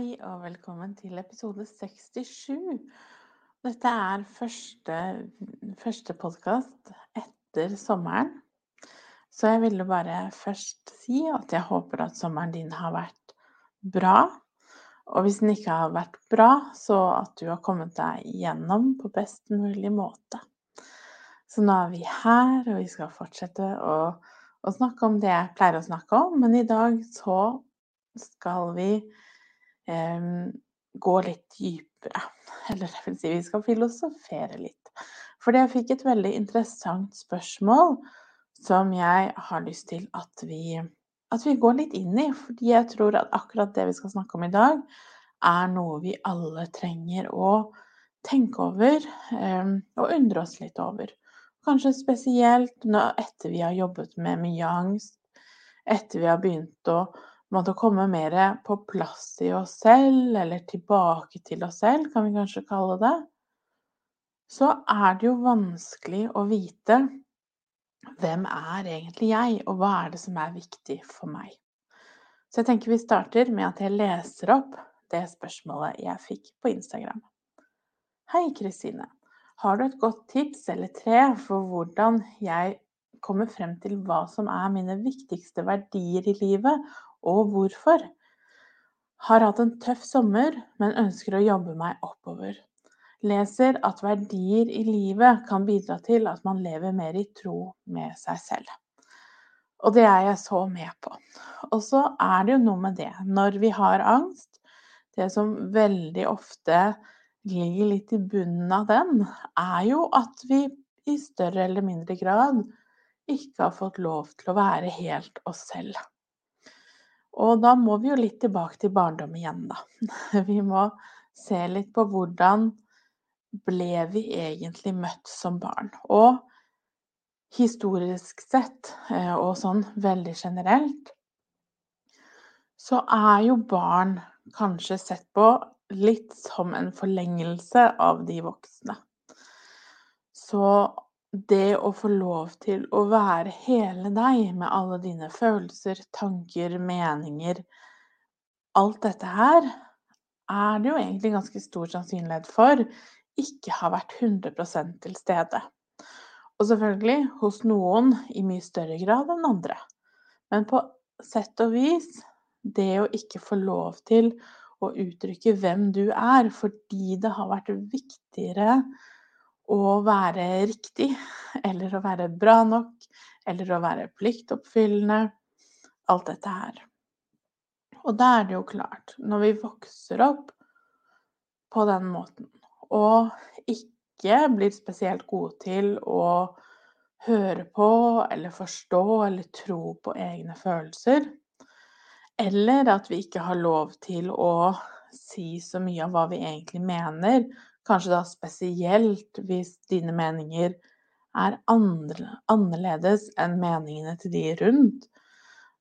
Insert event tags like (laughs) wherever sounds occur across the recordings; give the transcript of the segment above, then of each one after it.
Hei og velkommen til episode 67. Dette er første, første podkast etter sommeren. Så jeg ville bare først si at jeg håper at sommeren din har vært bra. Og hvis den ikke har vært bra, så at du har kommet deg igjennom på best mulig måte. Så nå er vi her, og vi skal fortsette å, å snakke om det jeg pleier å snakke om. Men i dag så skal vi gå litt dypere. (laughs) Eller det vil si, vi skal filosofere litt. Fordi jeg fikk et veldig interessant spørsmål som jeg har lyst til at vi, at vi går litt inn i. Fordi jeg tror at akkurat det vi skal snakke om i dag, er noe vi alle trenger å tenke over og undre oss litt over. Kanskje spesielt etter vi har jobbet med mye angst, etter vi har begynt å måte, komme mer på plass i oss selv, eller tilbake til oss selv, kan vi kanskje kalle det, så er det jo vanskelig å vite hvem er egentlig jeg, og hva er det som er viktig for meg. Så jeg tenker vi starter med at jeg leser opp det spørsmålet jeg fikk på Instagram. Hei, Kristine. Har du et godt tips eller tre for hvordan jeg kommer frem til hva som er mine viktigste verdier i livet, og hvorfor. Har hatt en tøff sommer, men ønsker å jobbe meg oppover. Leser at verdier i livet kan bidra til at man lever mer i tro med seg selv. Og det er jeg så med på. Og så er det jo noe med det, når vi har angst Det som veldig ofte ligger litt i bunnen av den, er jo at vi i større eller mindre grad ikke har fått lov til å være helt oss selv. Og da må vi jo litt tilbake til barndom igjen, da. (laughs) Vi må se litt på hvordan ble vi egentlig møtt som barn. Og historisk sett, eh, og sånn veldig generelt, så er jo barn kanskje sett på litt som en forlengelse av de voksne. Så det å få lov til å være hele deg med alle dine følelser, tanker, meninger Alt dette her er det jo egentlig ganske stor sannsynlighet for ikke har vært 100% til stede. Og selvfølgelig hos noen i mye større grad enn andre. Men på sett og vis det å ikke få lov til å uttrykke hvem du er fordi det har vært viktigere å være riktig, eller å være bra nok, eller å være pliktoppfyllende. Alt dette her. Og da er det jo klart, når vi vokser opp på den måten, og ikke blir spesielt gode til å høre på eller forstå eller tro på egne følelser, eller at vi ikke har lov til å si så mye av hva vi egentlig mener, Kanskje da spesielt hvis dine meninger er andre, annerledes enn meningene til de rundt.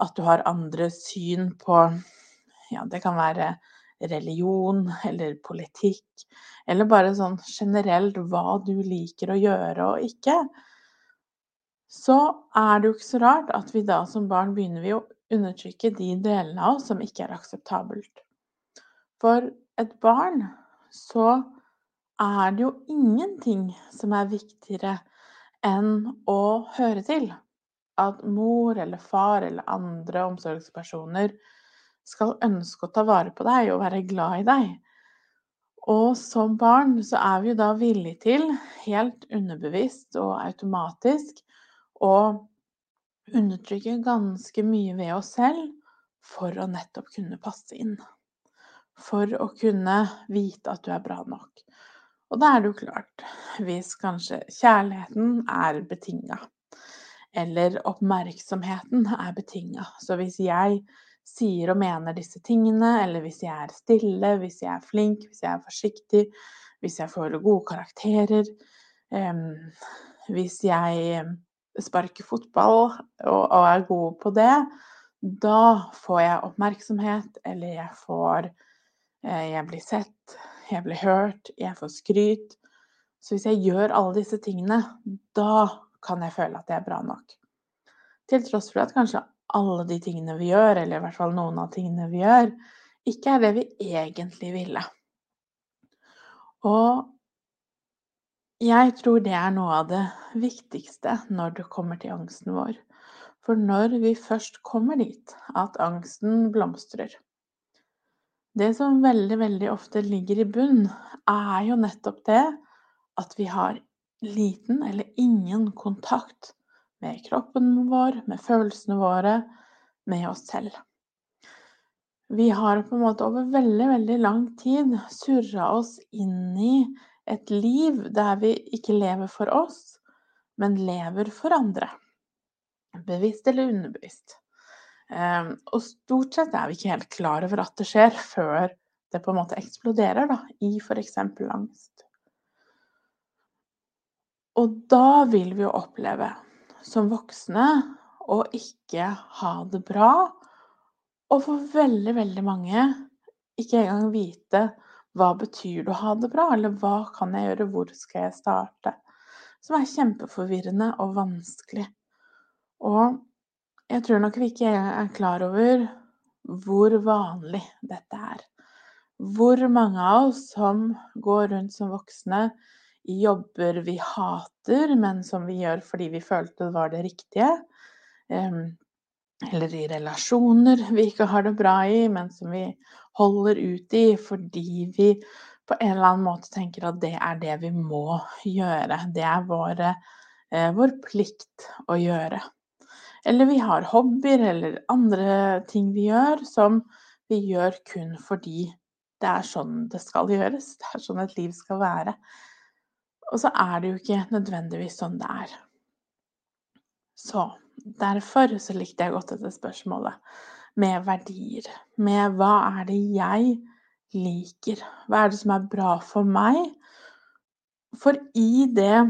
At du har andre syn på Ja, det kan være religion eller politikk, eller bare sånn generelt hva du liker å gjøre og ikke. Så er det jo ikke så rart at vi da som barn begynner vi å undertrykke de delene av oss som ikke er akseptabelt. For et barn så er det jo ingenting som er viktigere enn å høre til. At mor eller far eller andre omsorgspersoner skal ønske å ta vare på deg og være glad i deg. Og som barn så er vi jo da villige til, helt underbevisst og automatisk, å undertrykke ganske mye ved oss selv for å nettopp kunne passe inn. For å kunne vite at du er bra nok. Og da er det jo klart, hvis kanskje kjærligheten er betinga, eller oppmerksomheten er betinga, så hvis jeg sier og mener disse tingene, eller hvis jeg er stille, hvis jeg er flink, hvis jeg er forsiktig, hvis jeg får gode karakterer, hvis jeg sparker fotball og, er god på det, da får jeg oppmerksomhet, eller jeg får eh, Jeg blir sett, jeg blir hørt, jeg får skryt. Så hvis jeg gjør alle disse tingene, da kan jeg føle at jeg er bra nok. Til tross for at kanskje alle de tingene vi gjør, eller i hvert fall noen av tingene vi gjør, ikke er det vi egentlig ville. Og jeg tror det er noe av det viktigste når det kommer til angsten vår. For når vi først kommer dit at angsten blomstrer Det som veldig, veldig ofte ligger i bunn, er jo nettopp det at vi har liten eller ingen kontakt med kroppen vår, med følelsene våre, med oss selv. Vi har på en måte over veldig, veldig lang tid surra oss inn i et liv der vi ikke lever for oss, men lever for andre. Bevisst eller underbevisst. Ehm, og stort sett er vi ikke helt klar over at det skjer, før det på en måte eksploderer da, i f.eks. angst. Og da vil vi jo oppleve som voksne å ikke ha det bra. Og for veldig, veldig mange ikke engang vite hva betyr det å ha det bra, eller hva kan jeg gjøre, hvor skal jeg starte? Som er kjempeforvirrende og vanskelig. Og jeg tror nok vi ikke er klar over hvor vanlig dette er. Hvor mange av oss som går rundt som voksne jobber vi hater, men som vi gjør fordi vi følte det var det riktige. Eller i relasjoner vi ikke har det bra i, men som vi holder ut i fordi vi på en eller annen måte tenker at det er det vi må gjøre. Det er vår, eh, vår plikt å gjøre. Eller vi har hobbyer eller andre ting vi gjør som vi gjør kun fordi det er sånn det skal gjøres. (laughs) Det er sånn et liv skal være. Og så er det jo ikke nødvendigvis sånn det er. Så derfor så likte jeg godt dette spørsmålet med verdier. Med hva er det jeg liker? Hva er det som er bra for meg? For i det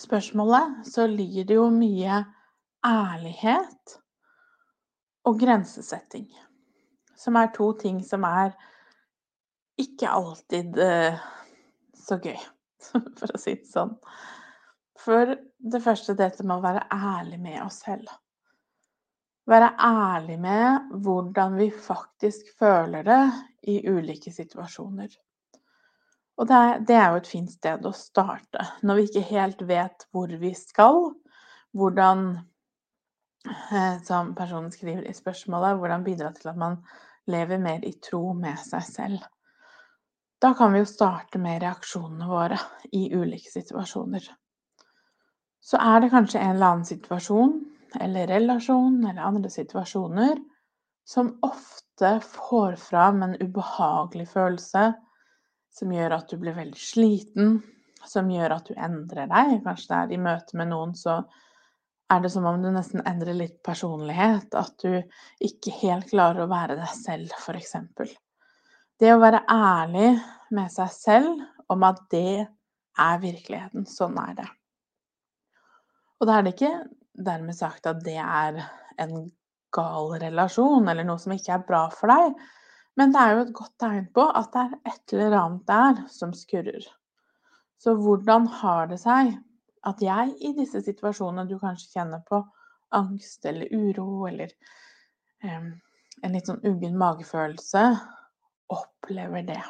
spørsmålet så ligger det jo mye ærlighet og grensesetting. Som er to ting som er ikke alltid uh, så gøy. (laughs) for å si det sånn. For det første dette med å være ærlig med oss selv. Være ærlig med hvordan vi faktisk føler det i ulike situasjoner. Og det er, det er, jo et fint sted å starte. Når vi ikke helt vet hvor vi skal, hvordan eh, Som personen skriver i spørsmålet, hvordan bidra til at man lever mer i tro med seg selv. Da kan vi jo starte med reaksjonene våre i ulike situasjoner. Så er det kanskje en eller annen situasjon eller relasjon eller andre situasjoner som ofte får fram en ubehagelig følelse som gjør at du blir veldig sliten, som gjør at du endrer deg. Kanskje det er i møte med noen så er det som om du nesten endrer litt personlighet. At du ikke helt klarer å være deg selv, f.eks. Det å være ærlig med seg selv om at det er virkeligheten. Sånn er det. Og da er det ikke dermed sagt at det er en gal relasjon eller noe som ikke er bra for deg, men det er jo et godt tegn på at det er et eller annet der som skurrer. Så hvordan har det seg at jeg i disse situasjonene du kanskje kjenner på angst eller uro eller um, en litt sånn uggen magefølelse, opplever det.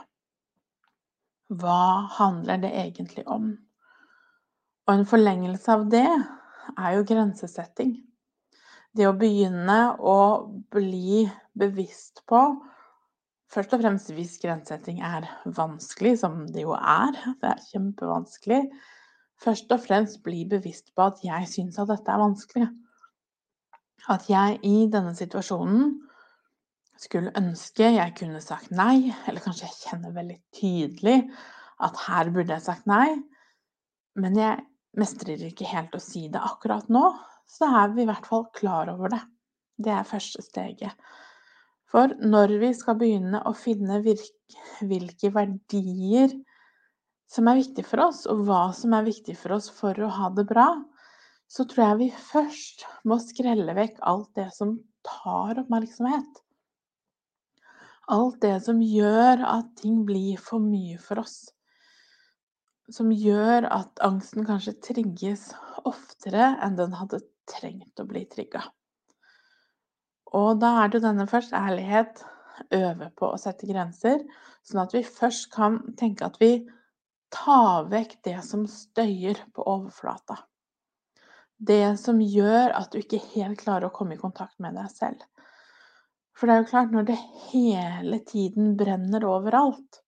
Hva handler det egentlig om? Og en forlengelse av det er jo grensesetting. Det å begynne å bli bevisst på Først og fremst hvis grensesetting er vanskelig, som det jo er. Det er kjempevanskelig. Først og fremst bli bevisst på at jeg syns at dette er vanskelig. At jeg i denne situasjonen skulle ønske jeg kunne sagt nei, eller kanskje jeg kjenner veldig tydelig at her burde jeg sagt nei, men jeg mestrer ikke helt å si det akkurat nå, så er vi i hvert fall klar over det. Det er første steget. For når vi skal begynne å finne hvilke verdier som er viktig for oss, og hva som er viktig for oss for å ha det bra, så tror jeg vi først må skrelle vekk alt det som tar oppmerksomhet. Alt det som gjør at ting blir for mye for oss. Som gjør at angsten kanskje trigges oftere enn den hadde trengt å bli trigga. Og da er det jo denne først ærlighet, øve på å sette grenser, sånn at vi først kan tenke at vi tar vekk det som støyer på overflata. Det som gjør at du ikke helt klarer å komme i kontakt med deg selv. For det er jo klart, når det hele tiden brenner overalt,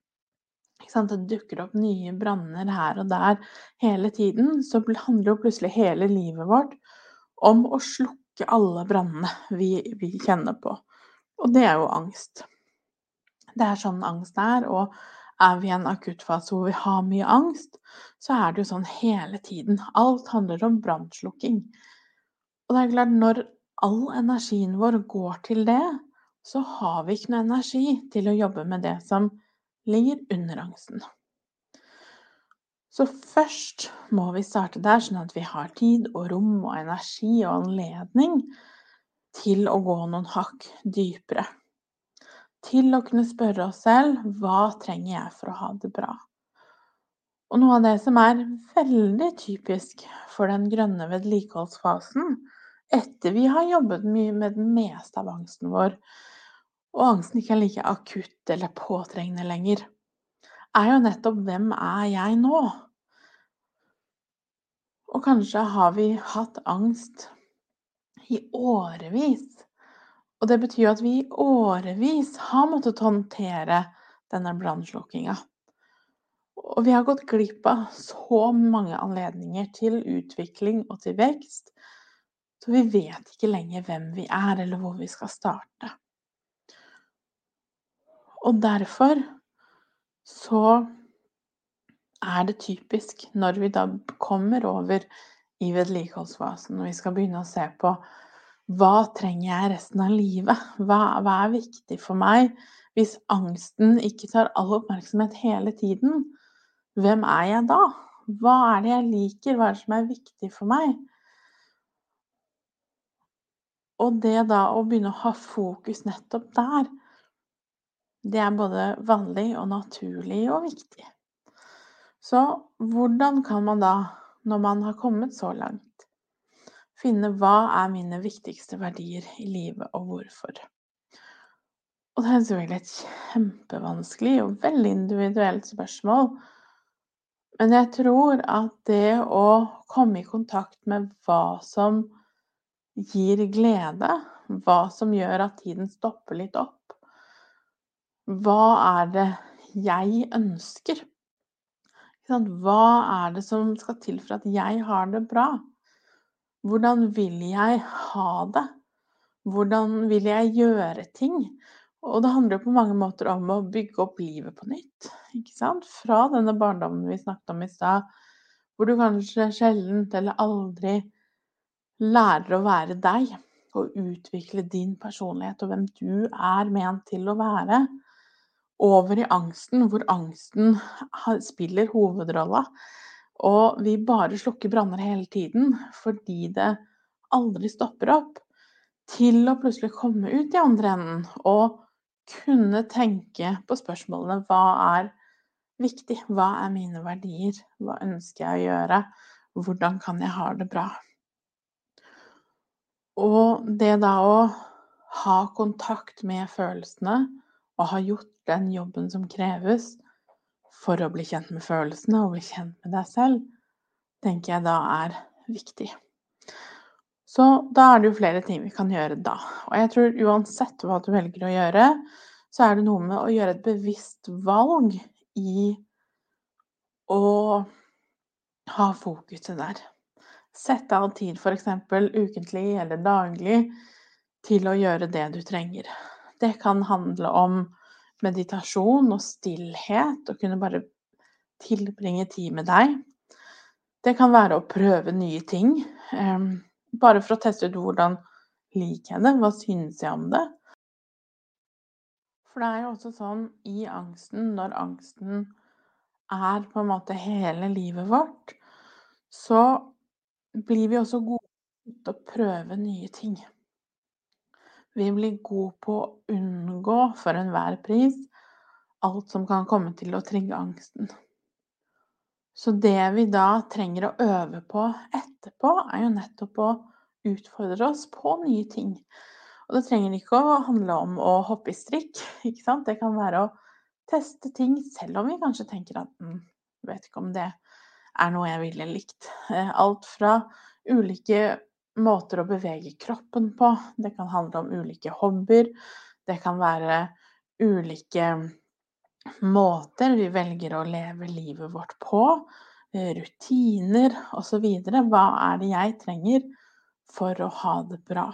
det dukker opp nye branner her og der hele tiden, så handler jo plutselig hele livet vårt om å slukke alle brannene vi, vi kjenner på. Og det er jo angst. Det er sånn angst er. Og er vi i en akuttfase hvor vi har mye angst, så er det jo sånn hele tiden. Alt handler om brannslukking. Og det er klart, når all energien vår går til det, så har vi ikke noe energi til å jobbe med det som ligger under angsten. Så først må vi starte der, sånn at vi har tid og rom og energi og anledning til å gå noen hakk dypere til å kunne spørre oss selv hva trenger jeg for å ha det bra? Og noe av det som er veldig typisk for den grønne vedlikeholdsfasen, etter vi har jobbet mye med den meste av angsten vår, og angsten ikke er like akutt eller påtrengende lenger, er jo nettopp 'Hvem er jeg nå?' Og kanskje har vi hatt angst i årevis og det betyr at vi i årevis har måttet håndtere denne brannslukkinga. Og vi har gått glipp av så mange anledninger til utvikling og til vekst, så vi vet ikke lenger hvem vi er, eller hvor vi skal starte. Og derfor så er det typisk når vi da kommer over i vedlikeholdsfasen, og vi skal begynne å se på hva trenger jeg resten av livet? Hva, hva, er viktig for meg hvis angsten ikke tar all oppmerksomhet hele tiden? Hvem er jeg da? Hva er det jeg liker? Hva er det som er viktig for meg? Og det da å begynne å ha fokus nettopp der, det er både vanlig og naturlig og viktig. Så hvordan kan man da, når man har kommet så langt, finne hva er mine viktigste verdier i livet, og hvorfor. Og det er selvfølgelig et kjempevanskelig og veldig individuelt spørsmål. Men jeg tror at det å komme i kontakt med hva som gir glede, hva som gjør at tiden stopper litt opp Hva er det jeg ønsker? Hva er det som skal til for at jeg har det bra? Hvordan vil jeg ha det? Hvordan vil jeg gjøre ting? Og det handler på mange måter om å bygge opp livet på nytt. Ikke sant? Fra denne barndommen vi snakket om i stad, hvor du kanskje sjelden eller aldri lærer å være deg og utvikle din personlighet og hvem du er ment til å være, over i angsten, hvor angsten spiller hovedrolla. Og vi bare slukker branner hele tiden fordi det aldri stopper opp, til å plutselig komme ut i andre enden og kunne tenke på spørsmålene hva er viktig? Hva er mine verdier? Hva ønsker jeg å gjøre? Hvordan kan jeg ha det bra? Og det da å ha kontakt med følelsene og ha gjort den jobben som kreves, for å bli kjent med følelsene og bli kjent med deg selv, tenker jeg da er viktig. Så da er det jo flere ting vi kan gjøre da. Og jeg tror uansett hva du velger å gjøre, så er det noe med å gjøre et bevisst valg i å ha fokuset der. Sette av tid, f.eks. ukentlig eller daglig, til å gjøre det du trenger. Det kan handle om meditasjon og stillhet, og kunne bare tilbringe tid med deg. Det kan være å prøve nye ting, ehm, bare for å teste ut hvordan liker jeg det? Hva synes jeg om det? For det er jo også sånn i angsten, når angsten er på en måte hele livet vårt, så blir vi også gode til å prøve nye ting. Vi blir gode på å unngå for enhver pris alt som kan komme til å trigge angsten. Så det vi da trenger å øve på etterpå, er jo nettopp å utfordre oss på nye ting. Og det trenger ikke å handle om å hoppe i strikk, (laughs) ikke sant. Det kan være å teste ting selv om vi kanskje tenker at hm, vet ikke om det er noe jeg ville likt. Eh, alt fra ulike måter å bevege kroppen på, det kan handle om ulike hobbyer, det kan være ulike måter vi velger å leve livet vårt på, eh, rutiner osv. Hva er det jeg trenger for å ha det bra?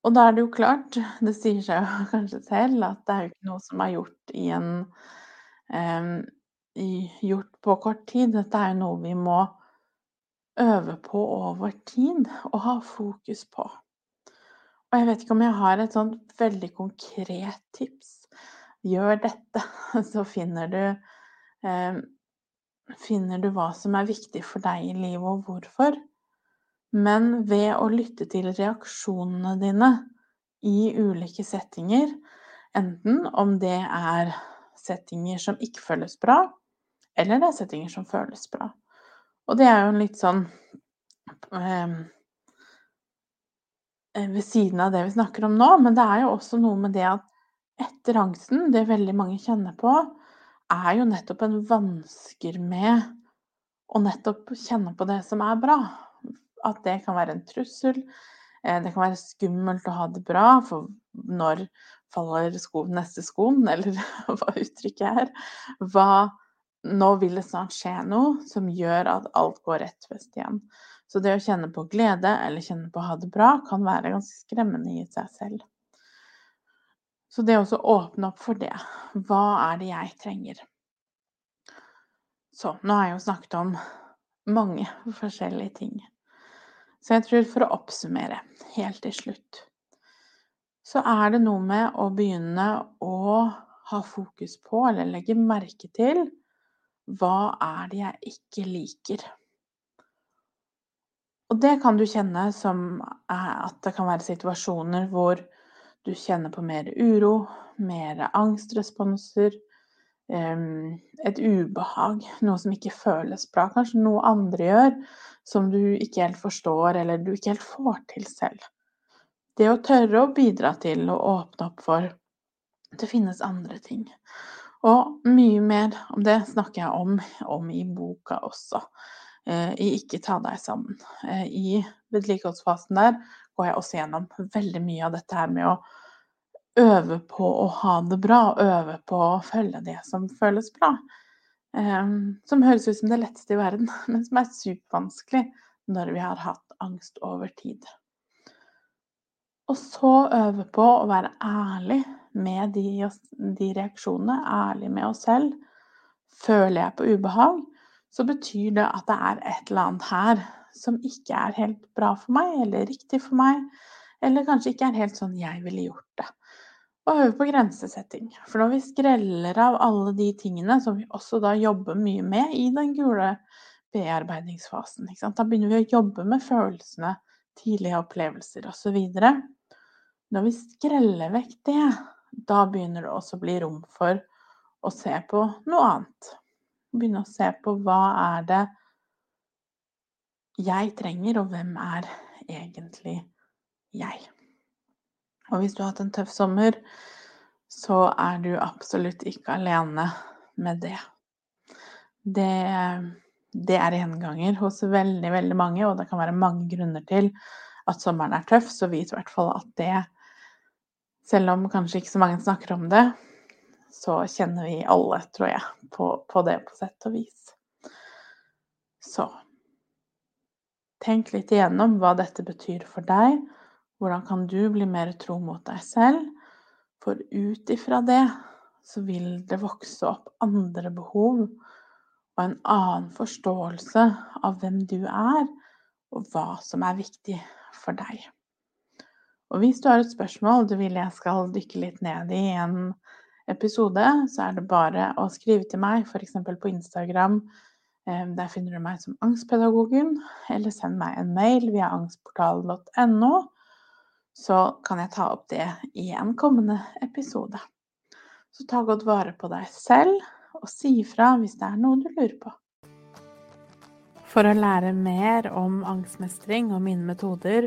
Og da er det jo klart, det sier seg jo (laughs) kanskje selv, at det er jo ikke noe som er gjort i en um, gjort på kort tid. Dette er jo noe vi må øve på over tid og ha fokus på. Og jeg vet ikke om jeg har et sånt veldig konkret tips gjør dette, (laughs) så finner du, eh, finner du hva som er viktig for deg i livet, og hvorfor. Men ved å lytte til reaksjonene dine i ulike settinger, enten om det er settinger som ikke føles bra, eller det er settinger som føles bra. Og det er jo en litt sånn eh, ved siden av det vi snakker om nå, men det er jo også noe med det at etter angsten, det veldig mange kjenner på, er jo nettopp en vansker med å nettopp kjenne på det som er bra. At det kan være en trussel. Eh, det kan være skummelt å ha det bra, for når faller sko, neste skoen, (laughs) eller hva uttrykket er. Hva, nå vil det snart skje noe som gjør at alt går rett vest igjen. Så det å kjenne på glede eller kjenne på å ha det bra kan være ganske skremmende i seg selv. Så det å åpne opp for det. Hva er det jeg trenger? Så nå har jeg jo snakket om mange (laughs) forskjellige ting. Så jeg tror for å oppsummere helt til slutt, så er det noe med å begynne å ha fokus på, eller legge merke til, hva er det jeg ikke liker? Og det kan du kjenne som at det kan være situasjoner hvor du kjenner på mer uro, mer angstresponser, et ubehag, noe som ikke føles bra. Kanskje noe andre gjør som du ikke helt forstår, eller du ikke helt får til selv. Det å tørre å bidra til å åpne opp for det finnes andre ting. Og mye mer om det snakker jeg om, om i boka også. Eh, I Ikke ta deg sammen. Eh, I vedlikeholdsfasen der går jeg også gjennom veldig mye av dette her med å øve på å ha det bra, øve på å følge det som føles bra. Um, som høres ut som det letteste i verden, (laughs) men som er supervanskelig når vi har hatt angst over tid. Og så øve på å være ærlig med de, de reaksjonene, ærlig med oss selv. Føler jeg på ubehag, så betyr det at det er et eller annet her som ikke er helt bra for meg, eller riktig for meg, eller kanskje ikke er helt sånn jeg ville gjort det. Og øve på grensesetting. For når vi skreller av alle de tingene som vi også da jobber mye med i den gule bearbeidingsfasen, da begynner vi å jobbe med følelsene, tidlige opplevelser osv. Når vi skreller vekk det, da begynner det også å bli rom for å se på noe annet. Begynne å se på hva er det jeg trenger, og hvem er egentlig jeg. Og hvis du har hatt en tøff sommer, så er du absolutt ikke alene med det. Det, det er gjenganger hos veldig, veldig mange, og det kan være mange grunner til at sommeren er tøff, så vit i hvert fall at det Selv om kanskje ikke så mange snakker om det, så kjenner vi alle, tror jeg, på, på det på sett og vis. Så tenk litt igjennom hva dette betyr for deg. Hvordan kan du bli mer tro mot deg selv? For ut ifra det så vil det vokse opp andre behov og en annen forståelse av hvem du er, og hva som er viktig for deg. Og hvis du har et spørsmål du vil jeg skal dykke litt ned i en episode, så er det bare å skrive til meg, f.eks. på Instagram. Eh, der finner du meg som Angstpedagogen, eller send meg en mail via angstportalen.no. Så kan jeg ta opp det i en kommende episode. Så ta godt vare på deg selv, og si ifra hvis det er noe du lurer på. For å lære mer om angstmestring og mine metoder,